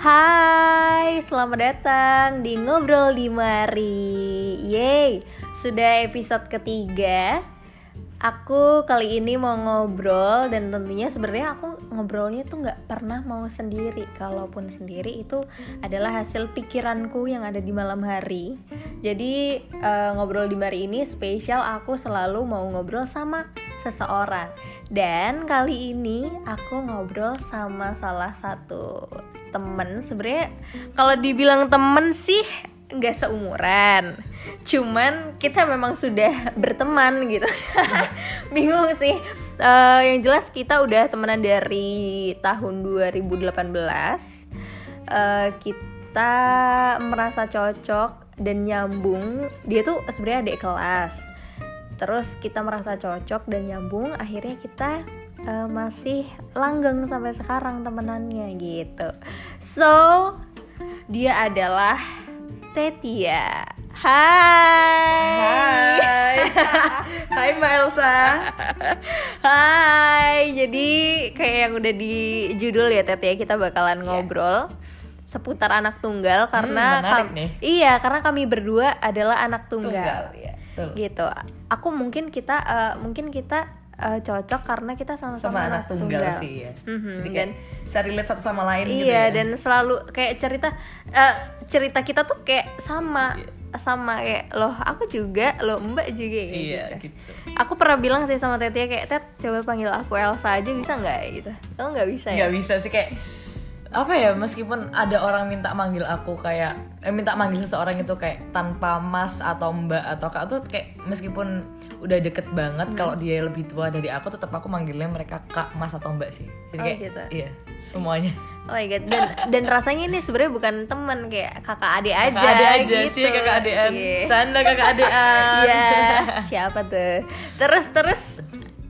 Hai, selamat datang di Ngobrol di Mari. Yeay, sudah episode ketiga. Aku kali ini mau ngobrol dan tentunya sebenarnya aku ngobrolnya tuh nggak pernah mau sendiri. Kalaupun sendiri itu adalah hasil pikiranku yang ada di malam hari. Jadi uh, ngobrol di Mari ini spesial aku selalu mau ngobrol sama seseorang. Dan kali ini aku ngobrol sama salah satu temen Sebenarnya kalau dibilang temen sih nggak seumuran. Cuman kita memang sudah berteman gitu. Bingung sih. Uh, yang jelas kita udah temenan dari tahun 2018 uh, kita merasa cocok dan nyambung. Dia tuh sebenarnya adik kelas. Terus kita merasa cocok dan nyambung. Akhirnya kita uh, masih langgeng sampai sekarang temenannya gitu. So dia adalah Tetia. Hai. Hai. Hai Mbak Elsa. Hai. Jadi kayak yang udah di judul ya Tetia kita bakalan yeah. ngobrol seputar anak tunggal karena hmm, nih. iya karena kami berdua adalah anak tunggal, tunggal ya, gitu. Aku mungkin kita uh, mungkin kita uh, cocok karena kita sama-sama anak tunggal, tunggal sih ya. Mm-hmm. Jadi dan bisa relate satu sama lain iya, gitu ya. dan selalu kayak cerita uh, cerita kita tuh kayak sama yeah sama kayak loh aku juga loh mbak juga kayak iya, gitu. gitu. Aku pernah bilang sih sama Tetia kayak Tet coba panggil aku Elsa aja bisa nggak gitu. Kamu nggak bisa ya? Nggak bisa sih kayak apa ya meskipun ada orang minta manggil aku kayak eh, minta manggil seseorang itu kayak tanpa mas atau mbak atau kak tuh kayak meskipun udah deket banget hmm. kalau dia lebih tua dari aku tetap aku manggilnya mereka kak mas atau mbak sih jadi oh, kayak gitu. iya semuanya oh my god dan dan rasanya ini sebenarnya bukan teman kayak kakak adik aja kakak adik aja gitu. cie kakak adean yeah. canda kakak adean ya siapa tuh terus terus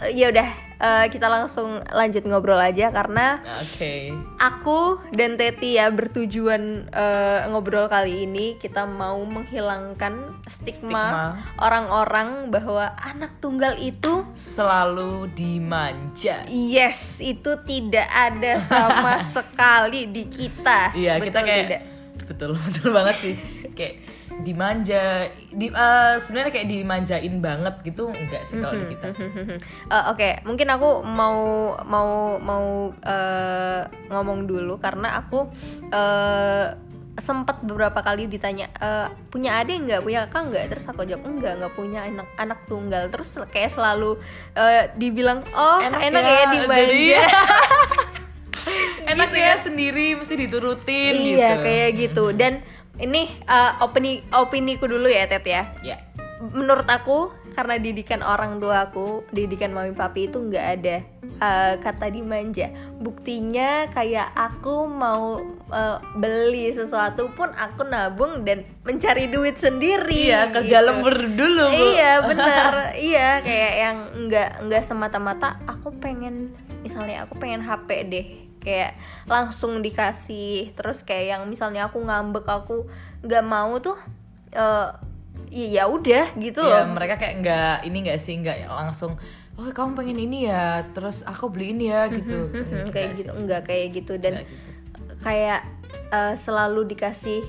ya udah uh, kita langsung lanjut ngobrol aja karena okay. aku dan Teti ya bertujuan uh, ngobrol kali ini kita mau menghilangkan stigma orang-orang bahwa anak tunggal itu selalu dimanja. Yes, itu tidak ada sama sekali di kita. Iya, kita kayak tidak? betul betul banget sih. Kayak dimanja di uh, sebenarnya kayak dimanjain banget gitu enggak sih kalau di kita uh, oke okay. mungkin aku mau mau mau uh, ngomong dulu karena aku uh, sempat beberapa kali ditanya e, punya adik nggak punya kakak nggak terus aku jawab enggak nggak punya anak anak tunggal terus kayak selalu uh, dibilang oh enak, enak ya, ya dimanja enak gitu ya kan? sendiri mesti diturutin iya gitu. kayak gitu dan ini uh, opini opini ku dulu ya Tet ya. Ya. Menurut aku karena didikan orang tua aku, didikan mami papi itu nggak ada uh, kata dimanja. Buktinya kayak aku mau uh, beli sesuatu pun aku nabung dan mencari duit sendiri. Iya, kerja gitu. lembur dulu. Bu. Iya, benar. iya, kayak yang nggak nggak semata-mata aku pengen misalnya aku pengen HP deh kayak langsung dikasih. Terus kayak yang misalnya aku ngambek aku nggak mau tuh uh, ya udah gitu ya, loh. mereka kayak nggak ini nggak sih nggak langsung oh kamu pengen ini ya terus aku beli ini ya gitu. kayak gitu enggak kayak gitu. Dan gitu. kayak uh, selalu dikasih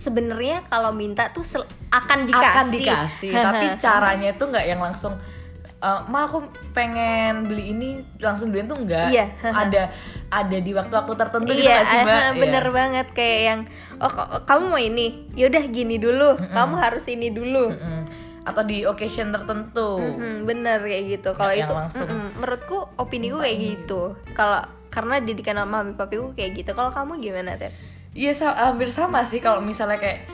sebenarnya kalau minta tuh akan dikasih. akan dikasih tapi caranya tuh nggak yang langsung uh, ma aku pengen beli ini langsung beliin tuh enggak iya. ada ada di waktu-waktu tertentu gitu iya, gitu sih mbak bener iya. banget kayak yang oh kamu mau ini yaudah gini dulu mm -mm. kamu harus ini dulu mm -mm. atau di occasion tertentu mm -hmm, bener kayak gitu kalau itu langsung mm -mm. menurutku opini gue kayak gitu kalau karena didikan mami papiku kayak gitu kalau kamu gimana Ted? Iya hampir sama sih kalau misalnya kayak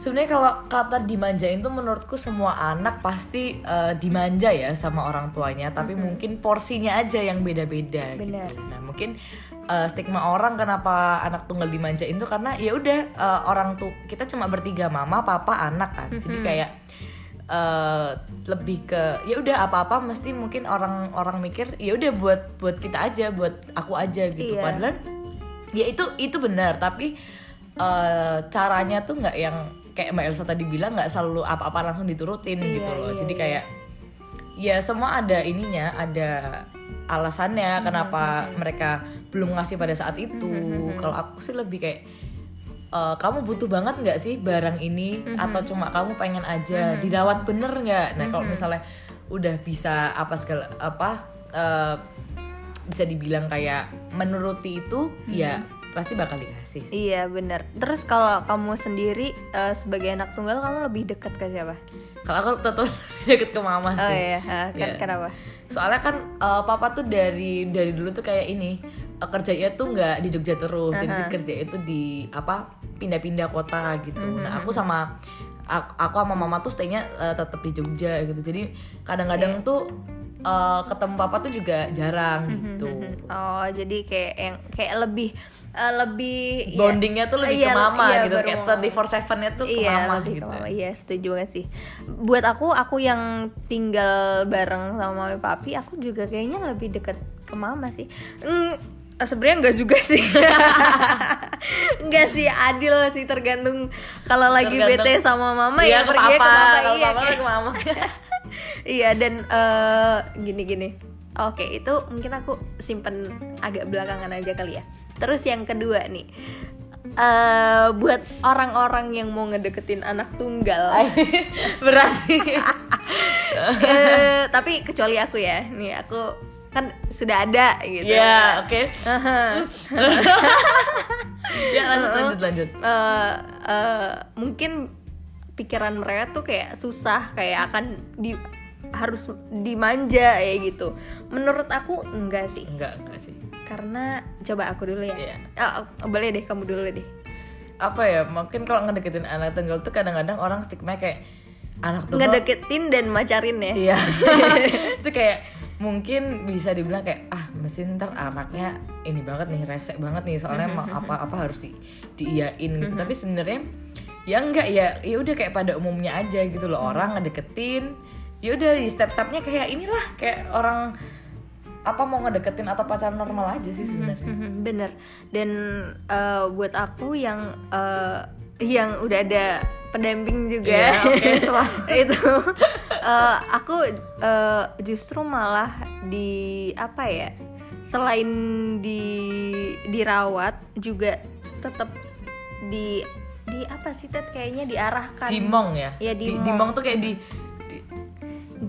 sebenarnya kalau kata dimanjain tuh menurutku semua anak pasti uh, dimanja ya sama orang tuanya tapi mm -hmm. mungkin porsinya aja yang beda-beda gitu nah mungkin uh, stigma orang kenapa anak tunggal dimanjain tuh karena ya udah uh, orang tuh kita cuma bertiga mama papa anak kan mm -hmm. jadi kayak Uh, lebih ke ya udah apa-apa mesti mungkin orang-orang mikir ya udah buat buat kita aja buat aku aja gitu iya. padahal ya itu itu benar tapi uh, caranya tuh nggak yang kayak Mbak Elsa tadi bilang nggak selalu apa-apa langsung diturutin iya, gitu loh. Iya, Jadi iya. kayak ya semua ada ininya ada alasannya kenapa mereka belum ngasih pada saat itu. Kalau aku sih lebih kayak "Eh, kamu butuh banget nggak sih barang ini? Atau cuma kamu pengen aja dirawat bener nggak? Nah kalau misalnya udah bisa apa segala apa eh, bisa dibilang kayak menuruti itu ya pasti bakal dikasih sih. Iya benar. Terus kalau kamu sendiri eh, sebagai anak tunggal kamu lebih dekat ke siapa? kalau aku tetap deket ke mama Oh sih iya, ha, kan Iya. kenapa? soalnya kan eh, papa tuh dari dari dulu tuh kayak ini eh, kerjanya tuh nggak di Jogja terus jadi kerja itu di apa pindah-pindah kota gitu nah aku sama aku, aku sama mama tuh staynya eh, tetap di Jogja gitu jadi kadang-kadang tuh eh, ketemu papa tuh juga jarang gitu Oh jadi kayak yang kayak lebih eh, lebih ya- bondingnya tuh lebih iya, ke mama iya, gitu kayak mau- 24/7 nya tuh ke iya, mama lebih gitu ke mama. Iya, setuju banget sih. Buat aku, aku yang tinggal bareng sama mami papi, aku juga kayaknya lebih deket ke mama sih. Mm, sebenarnya enggak juga sih. enggak sih, adil sih tergantung kalau lagi Tergantung- bete sama mama Iya, ya pergi ke papa, iya. papa ke mama. iya dan eh, gini-gini. Oke, itu mungkin aku simpen agak belakangan aja kali ya. Terus yang kedua nih, eh buat orang-orang yang mau ngedeketin anak tunggal, berarti eh, tapi kecuali aku ya, nih aku kan sudah ada gitu. ya oke Aha. ya lanjut lanjut lanjut Eh, eh, mungkin pikiran mereka tuh kayak susah, kayak akan di harus dimanja ya gitu. Menurut aku enggak sih. enggak enggak sih Karena coba aku dulu ya. Iya. Ah, boleh deh kamu dulu deh. apa ya mungkin kalau ngedeketin anak tunggal tuh kadang-kadang orang stigma kayak anak tunggal Ngedeketin dan macarin ya. iya itu kayak mungkin bisa dibilang kayak ah mesin ntar anaknya ini banget nih resek banget nih soalnya emang apa-apa harus di diiyain gitu tapi sebenarnya ya enggak ya ya udah kayak pada umumnya aja gitu loh orang ngedeketin ya udah di step-stepnya kayak inilah kayak orang apa mau ngedeketin atau pacaran normal aja sih sebenarnya Mhm, Bener. Dan eh, buat aku yang eh, yang udah ada pendamping juga, oke, selamat. itu eh, aku eh, justru malah di apa ya? Selain di dirawat juga tetap di di apa sih Ted kayaknya diarahkan dimong ya Di- dimong. dimong tuh kayak di,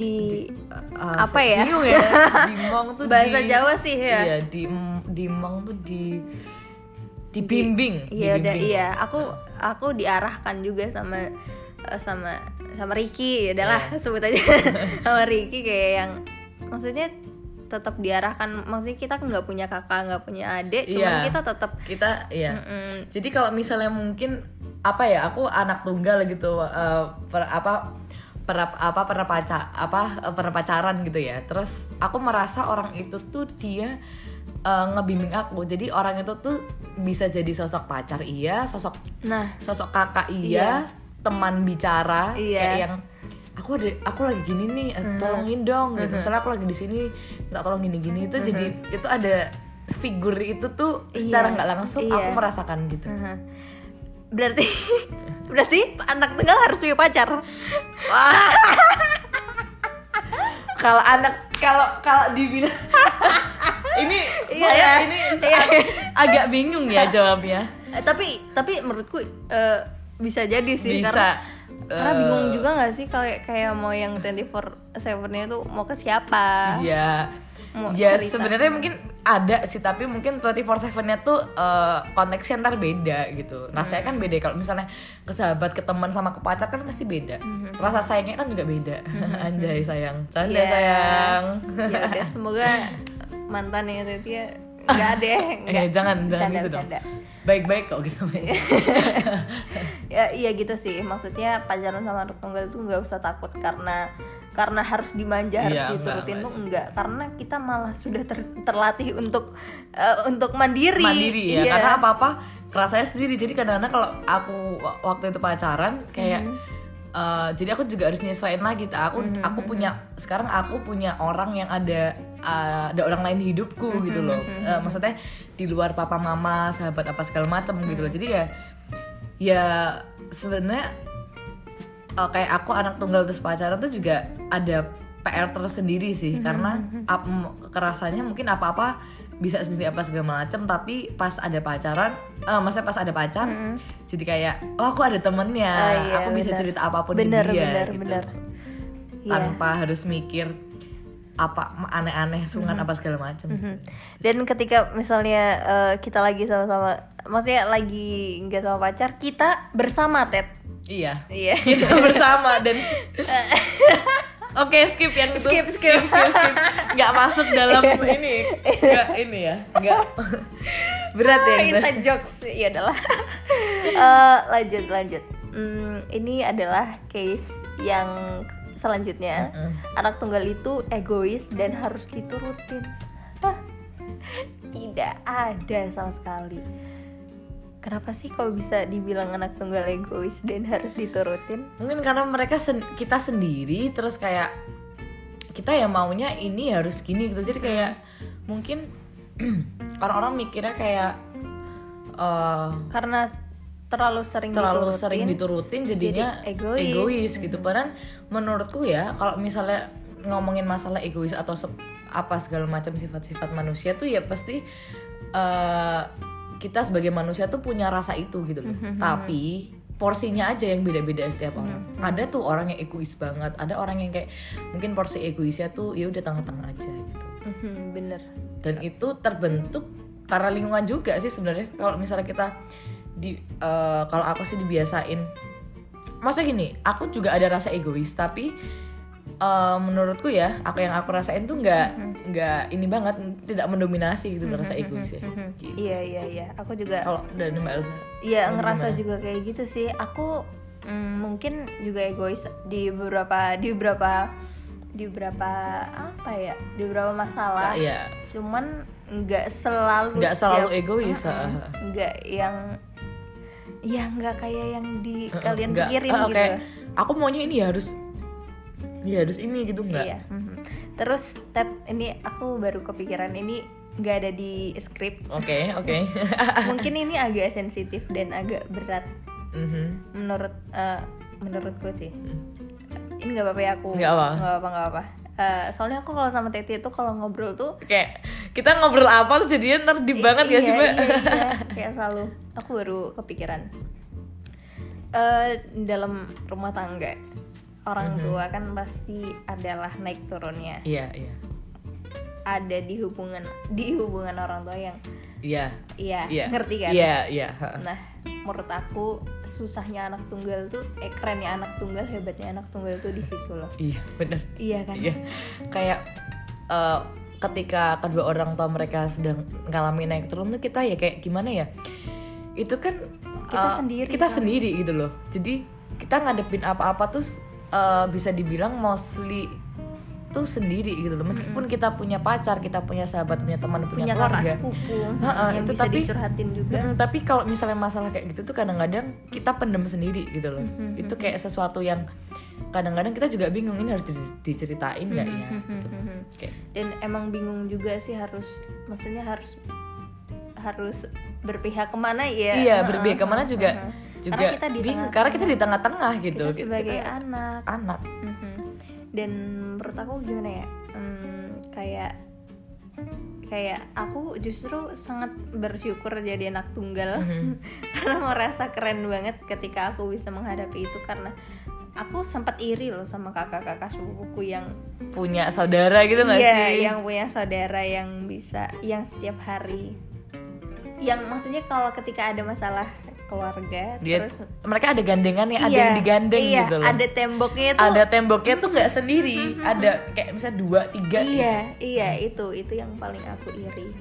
di uh, Apa ya? bingung ya dimong tuh bahasa di- Jawa sih ya. iya di dimong tuh di dibimbing Iya udah iya aku aku diarahkan juga sama eh, sama sama Ricky ya udahlah Iya. sebut aja sama Ricky kayak yang maksudnya tetap diarahkan maksudnya kita nggak punya kakak nggak punya adik cuman Iya. kita tetap kita iya mm, jadi kalau misalnya mungkin apa ya aku anak tunggal gitu eh, per, apa per, apa pernah pacar apa pernah pacaran gitu ya. Terus aku merasa orang itu tuh dia eh, ngebimbing aku. Jadi orang itu tuh bisa jadi sosok pacar iya sosok nah. sosok kakak iya, teman bicara Iya. kayak yang aku ada aku lagi gini nih eh, tolongin dong gitu. Misalnya aku lagi di sini minta tolong gini gini itu jadi itu ada figur itu tuh secara Iya, nggak langsung iya. aku merasakan gitu. Aha. Berarti berarti anak tunggal harus punya pacar wah kalau anak kalau kalau dibilang ini Iya, saya iya. ini Iya. ag- agak bingung ya jawabnya Eh, tapi tapi menurutku eh, bisa jadi sih bisa karena karena eh, bingung juga nggak sih kalau kayak mau yang 24 7-nya tuh mau ke siapa Iya. Ya sebenarnya mungkin ada sih tapi mungkin 24/7-nya tuh eh, konteksnya ntar beda gitu. Rasanya kan beda kalau misalnya ke sahabat, ke teman sama ke pacar kan pasti beda. Rasa sayangnya kan juga beda. Anjay sayang. Canda Iya. sayang. ya udah semoga mantannya Tetia nggak ada ya nggak Eh, jangan jangan Bercanda, gitu dong. Baik-baik kok gitu. ya iya gitu sih maksudnya pacaran sama anak tunggal itu nggak usah takut karena karena harus dimanja harus Iya, enggak, diturutin enggak sih. enggak karena kita malah sudah ter- terlatih untuk eh, untuk mandiri Mandiri ya. Iya. Karena apa-apa kerasanya sendiri. Jadi kadang-kadang kalau aku wa- waktu itu pacaran kayak eh, jadi aku juga harus nyesuaiin lagi. Aku aku punya sekarang aku punya orang yang ada eh, ada orang lain di hidupku gitu loh. Eh, maksudnya di luar papa mama, sahabat apa segala macam gitu loh. Jadi ya ya sebenarnya eh, kayak aku anak tunggal terus pacaran tuh juga ada PR tersendiri sih karena ap, m- kerasanya mungkin apa-apa bisa sendiri apa segala macem tapi pas ada pacaran eh maksudnya pas ada pacar jadi kayak oh aku ada temennya Oh, iya, aku bisa bener. cerita apa pun Bener, di dia bener, gitu bener. Tanpa harus mikir apa aneh-aneh sungan apa segala macem Mhm. Dan ketika misalnya eh, kita lagi sama-sama, maksudnya lagi nggak sama pacar, kita bersama Ted. iya Iya. kita bersama dan Oke skip yang itu Skip, skip. skip, skip. Nggak masuk dalam ini Nggak ini ya Nggak Berat ya inside jokes. Ya adalah. Eh, lanjut lanjut. Hmm, ini adalah case yang selanjutnya. Anak tunggal itu egois dan harus diturutin. Hah, tidak ada sama sekali. Kenapa sih kalau bisa dibilang anak tunggal egois dan harus diturutin? Mungkin karena mereka sen- kita sendiri Terus kayak Kita yang maunya ini harus gini gitu Jadi kayak Mungkin Orang-orang mikirnya kayak eh, Karena terlalu sering terlalu diturutin. sering diturutin jadinya jadi egois. gitu. Padahal menurutku ya kalau misalnya ngomongin masalah egois atau apa segala macam sifat-sifat manusia tuh ya pasti eh, kita sebagai manusia tuh punya rasa itu gitu loh. Tapi porsinya aja yang beda-beda setiap orang. Ada tuh orang yang egois banget ada orang yang kayak mungkin porsi egoisnya tuh ya udah tengah-tengah aja gitu. Mhm, bener. dan itu terbentuk karena lingkungan juga sih sebenarnya. Kalau misalnya kita di eh, kalau aku sih dibiasain maksudnya gini aku juga ada rasa egois tapi eh, menurutku ya aku yang aku rasain tuh nggak nggak ini banget tidak mendominasi gitu rasa egois ya Gitu Iya sih. iya iya. Aku juga kalau dari mbak Elsa Iya ngerasa gimana? juga kayak gitu sih. Aku mm, mungkin juga egois di beberapa di beberapa di beberapa apa ya di beberapa masalah. ya Cuman nggak selalu nggak selalu egois Mm-mm. ah. nggak yang ya nggak kayak yang di kalian Nggak, pikirin ah, gitu. kayak, aku maunya ini ya harus ya harus ini gitu nggak Iya. mhm. Terus Ted ini aku baru kepikiran ini nggak ada di skrip. oke oke Mungkin ini agak sensitif dan agak berat Mhm. menurut eh, menurutku sih ini nggak apa-apa ya aku Nggak apa. nggak apa nggak apa Eh, soalnya aku kalau sama Teti itu kalau ngobrol tuh kayak kita ngobrol apa tuh jadinya ntar di banget ya sih mbak iya, iya, kayak selalu aku baru kepikiran. Eh dalam rumah tangga orang Mhm. tua kan pasti adalah naik turunnya. Iya iya. Ada di hubungan di hubungan orang tua yang iya. Iya iya. ngerti kan? Iya iya ha. Nah, menurut aku susahnya anak tunggal tuh, eh kerennya anak tunggal, hebatnya anak tunggal tuh di situ loh. iya bener. Iya kan? iya. Kayak eh, ketika kedua orang tua mereka sedang mengalami naik turun tuh kita ya kayak gimana ya itu kan Kita eh, sendiri, kita kan? sendiri gitu loh jadi kita ngadepin apa-apa tuh eh, bisa dibilang mostly tuh sendiri gitu loh meskipun kita punya pacar kita punya sahabat punya teman punya, Punya kakak keluarga sepupu Ha-ha, yang itu bisa tapi- dicurhatin juga. Mm, tapi kalau misalnya masalah kayak gitu tuh kadang-kadang kita pendem sendiri gitu loh. Mm-hmm, Itu kayak sesuatu yang kadang-kadang kita juga bingung ini harus di- diceritain nggak ya? Mm-hmm, Gitu. Kayak, Dan emang bingung juga sih harus, maksudnya harus harus berpihak ke mana ya? iya Ha-ha, berbeda ke mana juga ha-ha. juga Karena kita di bingung tengah- karena kita di tengah-tengah gitu. Kita sebagai Kita anak. anak. Mhm. Dan menurut aku gimana ya? Hmm, kayak kayak aku justru sangat bersyukur jadi anak tunggal Mhm. karena merasa keren banget ketika aku bisa menghadapi itu karena aku sempat iri loh sama kakak-kakak sepupuku yang Punya saudara gitu nggak iya sih? yang punya saudara yang bisa yang setiap hari yang maksudnya kalau ketika ada masalah keluarga Dia, terus mereka ada gandengannya, ada Iya, yang digandeng iya, gitu loh. ada temboknya tuh Ada temboknya tuh nggak sendiri, ada kayak misalnya dua, tiga. iya iya itu itu yang paling aku iri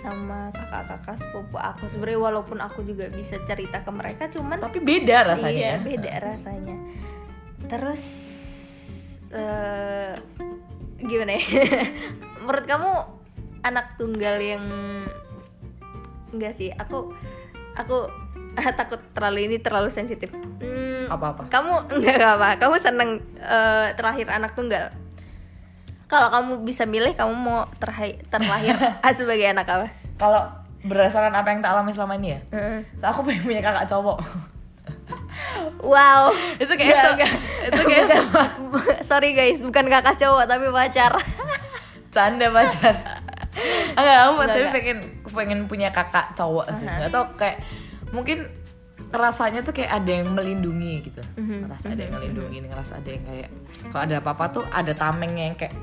sama kakak-kakak sepupu aku sebenarnya walaupun aku juga bisa cerita ke mereka cuman Tapi beda rasanya. iya beda rasanya terus eh gimana ya menurut kamu anak tunggal yang enggak sih aku aku takut terlalu ini terlalu sensitif Hmm, Apa-apa? kamu enggak apa kamu seneng eh, terlahir anak tunggal kalau kamu bisa milih kamu mau terhai- terlahir sebagai anak apa Kalau berdasarkan apa yang tak alami selama ini ya, Heeh. so aku pengen punya kakak cowok. wow itu kayak enggak. itu kayak sama sorry guys bukan kakak cowok tapi pacar canda pacar enggak aku pacarnya enggak. pengen pengen punya kakak cowok sih. Nggak tau kayak mungkin rasanya tuh kayak ada yang melindungi gitu. Mhm, ngerasa ada yang melindungi ngerasa ada yang kayak kalau ada apa-apa tuh ada tamengnya yang kayak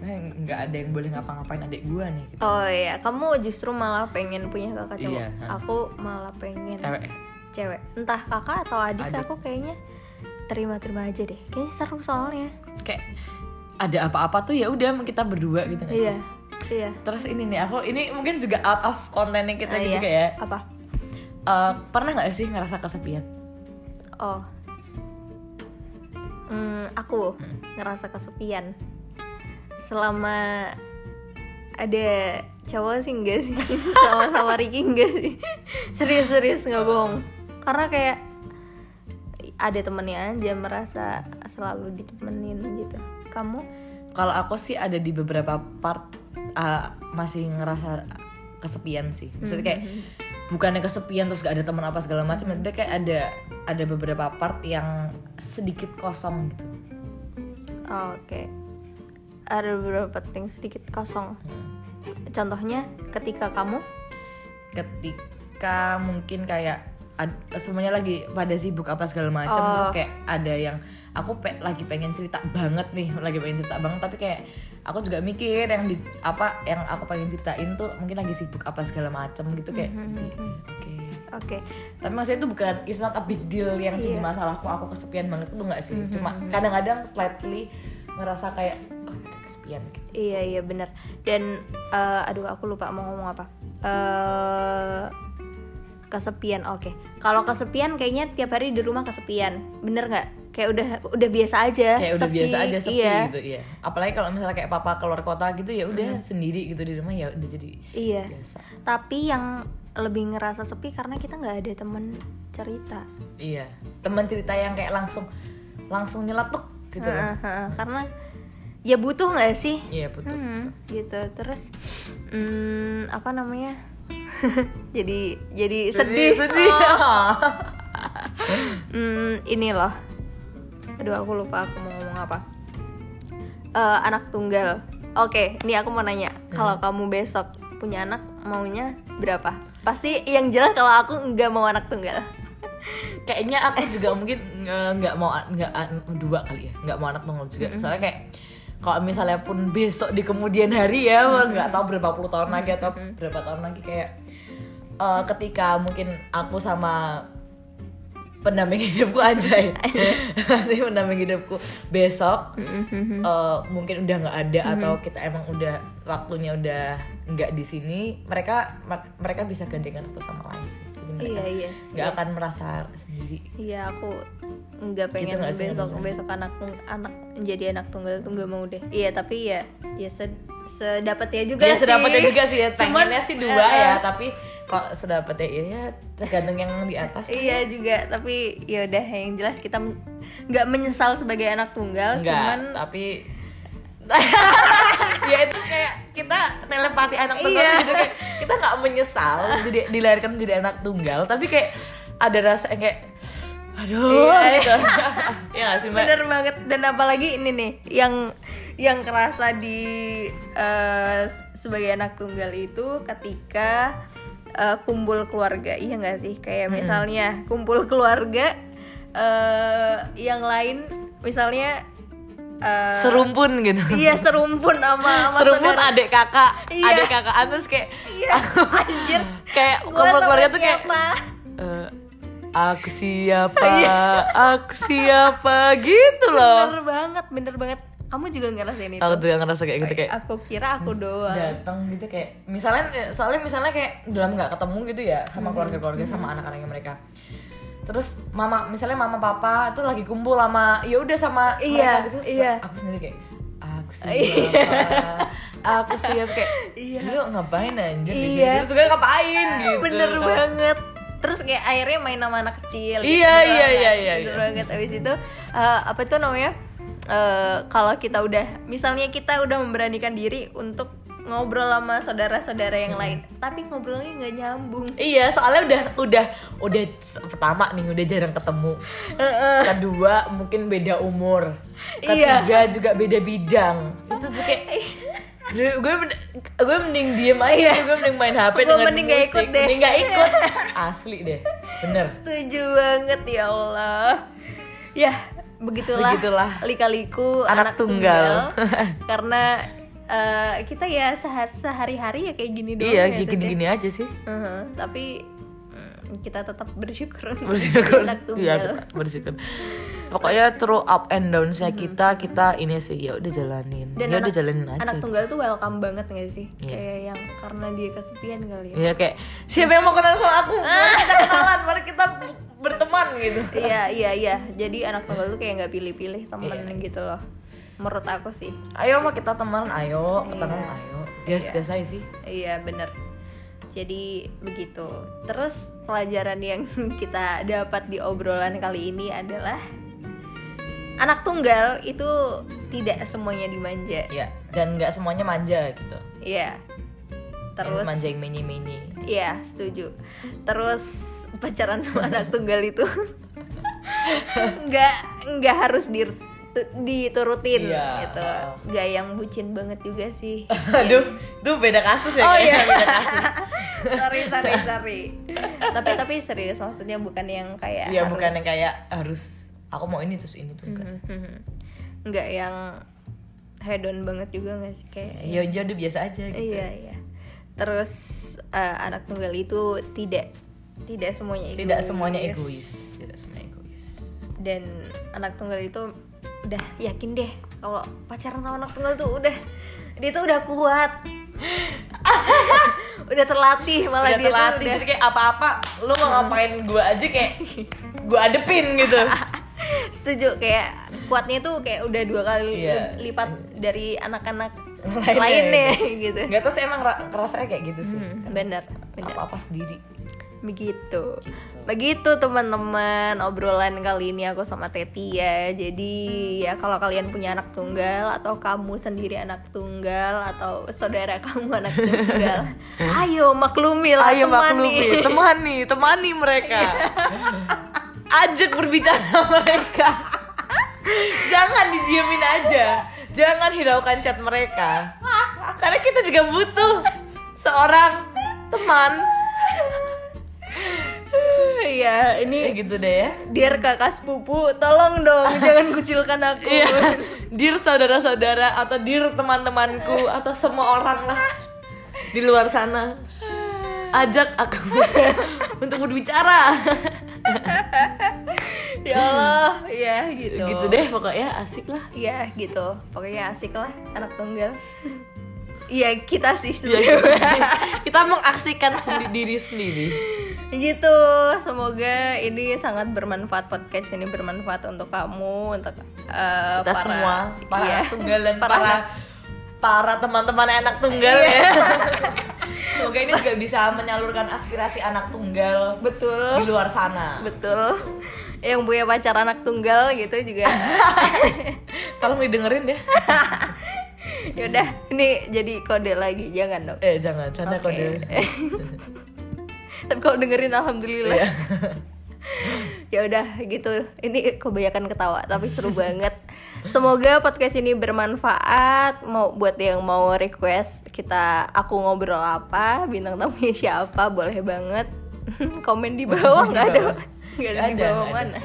"Eh, nggak ada yang boleh ngapa-ngapain adik gua nih gitu. Oh iya kamu justru malah pengen punya kakak cowok? Iya, aku malah pengen cewek. cewek. Entah kakak atau adik, Adik. aku kayaknya terima-terima aja deh. Kayaknya seru soalnya. Kayak ada apa-apa tuh ya udah kita berdua gitu nggak sih? Iya iya. Terus ini nih aku ini mungkin juga out of kontennya kita Ah, gitu iya. ya. Apa? Eh, pernah nggak sih ngerasa kesepian? Oh. Hmm, aku ngerasa kesepian. Selama ada cowok sih enggak sih. Sama sama Ricky enggak sih. Serius serius nggak bohong. Karena kayak ada temennya aja merasa selalu ditemenin gitu. Kamu? Kalau aku sih ada di beberapa part uh, masih ngerasa kesepian sih. Maksudnya kayak bukannya kesepian terus gak ada teman apa segala macam tapi kayak ada ada beberapa part yang sedikit kosong gitu. Oh, oke. Ada beberapa ting sedikit kosong. Contohnya ketika kamu? Ketika mungkin kayak ad- semuanya lagi pada sibuk apa segala macam Oh. terus kayak ada yang aku pe- lagi pengen cerita banget nih lagi pengen cerita banget tapi kayak aku juga mikir yang di apa yang aku pengen ceritain tuh mungkin lagi sibuk apa segala macam gitu kayak di- oke oke tapi maksudnya itu bukan it's not a big deal yang jadi Iya. masalahku aku kesepian banget itu enggak sih cuma kadang-kadang slightly ngerasa kayak oh, kesepian gitu. Iya iya benar. Dan eh, aduh aku lupa mau ngomong apa. eh kesepian oke. Kalau kesepian kayaknya tiap hari di rumah kesepian. Bener nggak? Kayak udah udah biasa aja. kayak udah sepi. biasa aja sepi iya. gitu iya apalagi kalau misalnya kayak papa keluar kota gitu ya udah sendiri gitu di rumah ya udah jadi Iya. biasa Tapi yang lebih ngerasa sepi karena kita nggak ada temen cerita. iya teman cerita yang kayak langsung langsung nyeletuk gitu Heeh, heeh. Karena ya butuh nggak sih? iya betul Hmm, gitu. Terus hmm, apa namanya? jadi jadi sedih. sedih Oh. Hmm, ini loh. Aduh, aku lupa aku mau ngomong apa. Eh, anak tunggal. Oke, ini aku mau nanya. Kalau kamu besok punya anak, maunya berapa? Pasti yang jelas kalau aku nggak mau anak tunggal. kayaknya aku juga mungkin nggak mau nggak dua kali ya nggak mau anak tunggal juga soalnya kayak kalau misalnya pun besok di kemudian hari ya nggak tahu berapa puluh tahun lagi atau berapa tahun lagi kayak eh, ketika mungkin aku sama pendamping hidupku aja ya. Nanti pendamping hidupku. Besok eh, mungkin udah nggak ada atau kita emang udah waktunya udah nggak di sini mereka mereka bisa gandengan satu sama lain sih. Jadi mereka Iya, iya. nggak akan merasa sendiri. Iya, aku nggak pengen nggak sih besok besok anak anak menjadi anak tunggal tuh nggak mau deh. Iya, tapi ya ya sed, sedapatnya juga ya sih. sedapatnya juga sih ya. Cuman, sih dua eh, ya eh, tapi kok sedapatnya ya, ya tergantung yang di atas Iya juga, tapi ya udah yang jelas kita nggak menyesal sebagai anak tunggal, enggak cuman tapi ya itu kayak kita telepati anak tunggal Iya. gitu kayak kita nggak menyesal jadi dilahirkan menjadi anak tunggal tapi kayak ada rasa yang kayak aduh Iya, gitu. ya sih mbak bener banget dan apalagi ini nih yang yang kerasa di eh, sebagai anak tunggal itu ketika eh, kumpul keluarga. Iya nggak sih? Kayak misalnya kumpul keluarga eh, yang lain misalnya eh, serumpun gitu. iya serumpun sama, sama serumpun saudara. adik kakak Iya. adik kakak terus kayak iya anjir. kayak kumpul keluarga tuh kayak? Eh, aku siapa? Aku siapa? Gitu loh. Bener banget bener banget kamu juga ngerasain itu aku juga ngerasa kayak gitu kayak aku kira aku doang. datang gitu kayak misalnya soalnya misalnya kayak dalam nggak ketemu gitu ya sama keluarga-keluarga sama anak-anaknya mereka. Terus mama misalnya mama papa tuh lagi kumpul sama ya udah sama Iya, mereka gitu iya. aku sendiri kayak aku siapa aku siapa kayak Iya. lu ngapain anjir di sini? Iya. terus juga ngapain? Gitu. Bener banget. Terus kayak akhirnya main sama anak kecil Iya, bener iya, banget. iya, iya, bener iya. banget. Abis itu eh, apa itu namanya eh, kalau kita udah misalnya kita udah memberanikan diri untuk ngobrol sama saudara-saudara yang lain tapi ngobrolnya nggak nyambung Iya, soalnya udah udah udah pertama nih udah jarang ketemu. Kedua mungkin beda umur. Iya. Ketiga juga beda bidang. Itu tuh kayak gue gue men- gue mending diem aja, Iya. gue mending main HP Gue dengan mending musik. ikut deh. Mending nggak ikut. Asli deh. Bener. setuju banget ya Allah ya begitulah, Begitulah. lika-liku Anak anak, tunggal. tunggal, karena eh, kita ya seha- sehari-hari ya kayak gini doang Iya, ya, Ted, ya. gini-gini aja sih. Heeh, tapi mm, kita tetap bersyukur bersyukur. anak Iya, tunggal. kita bersyukur. Pokoknya through up and downsnya kita kita ini sih ya udah jalanin. Dan ya anak, udah jalanin aja. anak tunggal tuh welcome banget gak sih? Iya. kayak yang karena dia kesepian kali ya. Iya kayak siapa yang mau kenal sama aku? Mari kita kenalan mari kita berteman gitu. Iya iya iya. Jadi anak tunggal tuh kayak nggak pilih-pilih temen Iya. gitu loh. Menurut aku sih. Ayo mah kita teman ayo. Ketemuan Iya. ayo. Gas gas aja sih. Iya bener. Jadi begitu. Terus pelajaran yang kita dapat di obrolan kali ini adalah Anak tunggal itu tidak semuanya dimanja. Ya dan nggak semuanya manja gitu. Iya. Terus Terus manja yang mini mini Iya setuju. Terus pacaran sama anak tunggal itu. Nggak nggak harus di diturutin Iya. gitu. Nggak yang bucin banget juga sih. Aduh tuh beda kasus ya Oh, iya. beda kasus. Sorry sorry sorry. Tapi tapi serius maksudnya bukan yang kayak ya harus- bukan yang kayak harus aku mau ini terus ini tuh enggak. Mhm. nggak yang hedon banget juga nggak sih kayak ya ya udah biasa aja gitu. Iya iya. Terus eh, anak tunggal itu tidak tidak semuanya egois. tidak semuanya egois. Tidak semuanya egois. Dan anak tunggal itu udah yakin deh kalau pacaran sama anak tunggal tuh udah dia tuh udah kuat. Udah terlatih malah udah dia terlatih. tuh udah jadi kayak apa-apa lu mau ngapain gua aja kayak gua adepin gitu. Setuju kayak kuatnya tuh kayak udah dua kali Iya. lipat dari anak-anak Lainnya, lainnya gitu. Nggak tahu sih emang ra- rasanya kayak gitu sih. Hmm, bener apa-apa sendiri begitu. Begitu teman-teman obrolan kali ini aku sama Teti ya. Jadi ya kalau kalian punya anak tunggal atau kamu sendiri anak tunggal atau saudara kamu anak tunggal ayo maklumi lah ayo temani. maklumi temani temani mereka. Ajak berbicara mereka. Jangan didiemin aja. Jangan hiraukan chat mereka. Karena kita juga butuh seorang teman Iya, ya ini gitu deh ya dear kakak sepupu, tolong dong jangan kucilkan aku. Iya, dir saudara-saudara atau dir teman-temanku atau semua orang lah di luar sana. Ajak aku untuk berbicara. ya Allah, ya gitu. Gitu deh pokoknya asik lah. Iya gitu, pokoknya asik lah anak tunggal. Iya kita sih Ya, sebenarnya. gitu sih. Kita mengaksikan sendi- diri sendiri. gitu, semoga ini sangat bermanfaat podcast ini bermanfaat untuk kamu, untuk eh, Kita para semua para iya, anak tunggal dan para para para teman-teman anak tunggal Iya. ya. Semoga ini juga bisa menyalurkan aspirasi anak tunggal betul, di luar sana. betul. Yang punya pacar anak tunggal gitu juga. Tolong didengerin deh. Yaudah, ini jadi kode lagi, jangan dong. Eh jangan, canda Oke. kode. Tapi kalau dengerin alhamdulillah. Iya. ya udah gitu ini kebanyakan ketawa tapi seru banget semoga podcast ini bermanfaat mau buat yang mau request kita aku ngobrol apa bintang tamunya siapa boleh banget komen di bawah nggak ada nggak ada di bawah ada. mana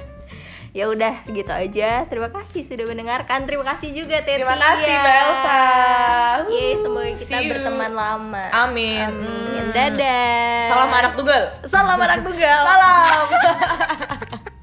ya udah gitu aja. Terima kasih sudah mendengarkan. Terima kasih juga Teti. Terima kasih Mbak Elsa. Ya semoga kita berteman lama. Amin. Amin. Hmm. Dadah. Salam anak tunggal. Salam anak tunggal. Salam.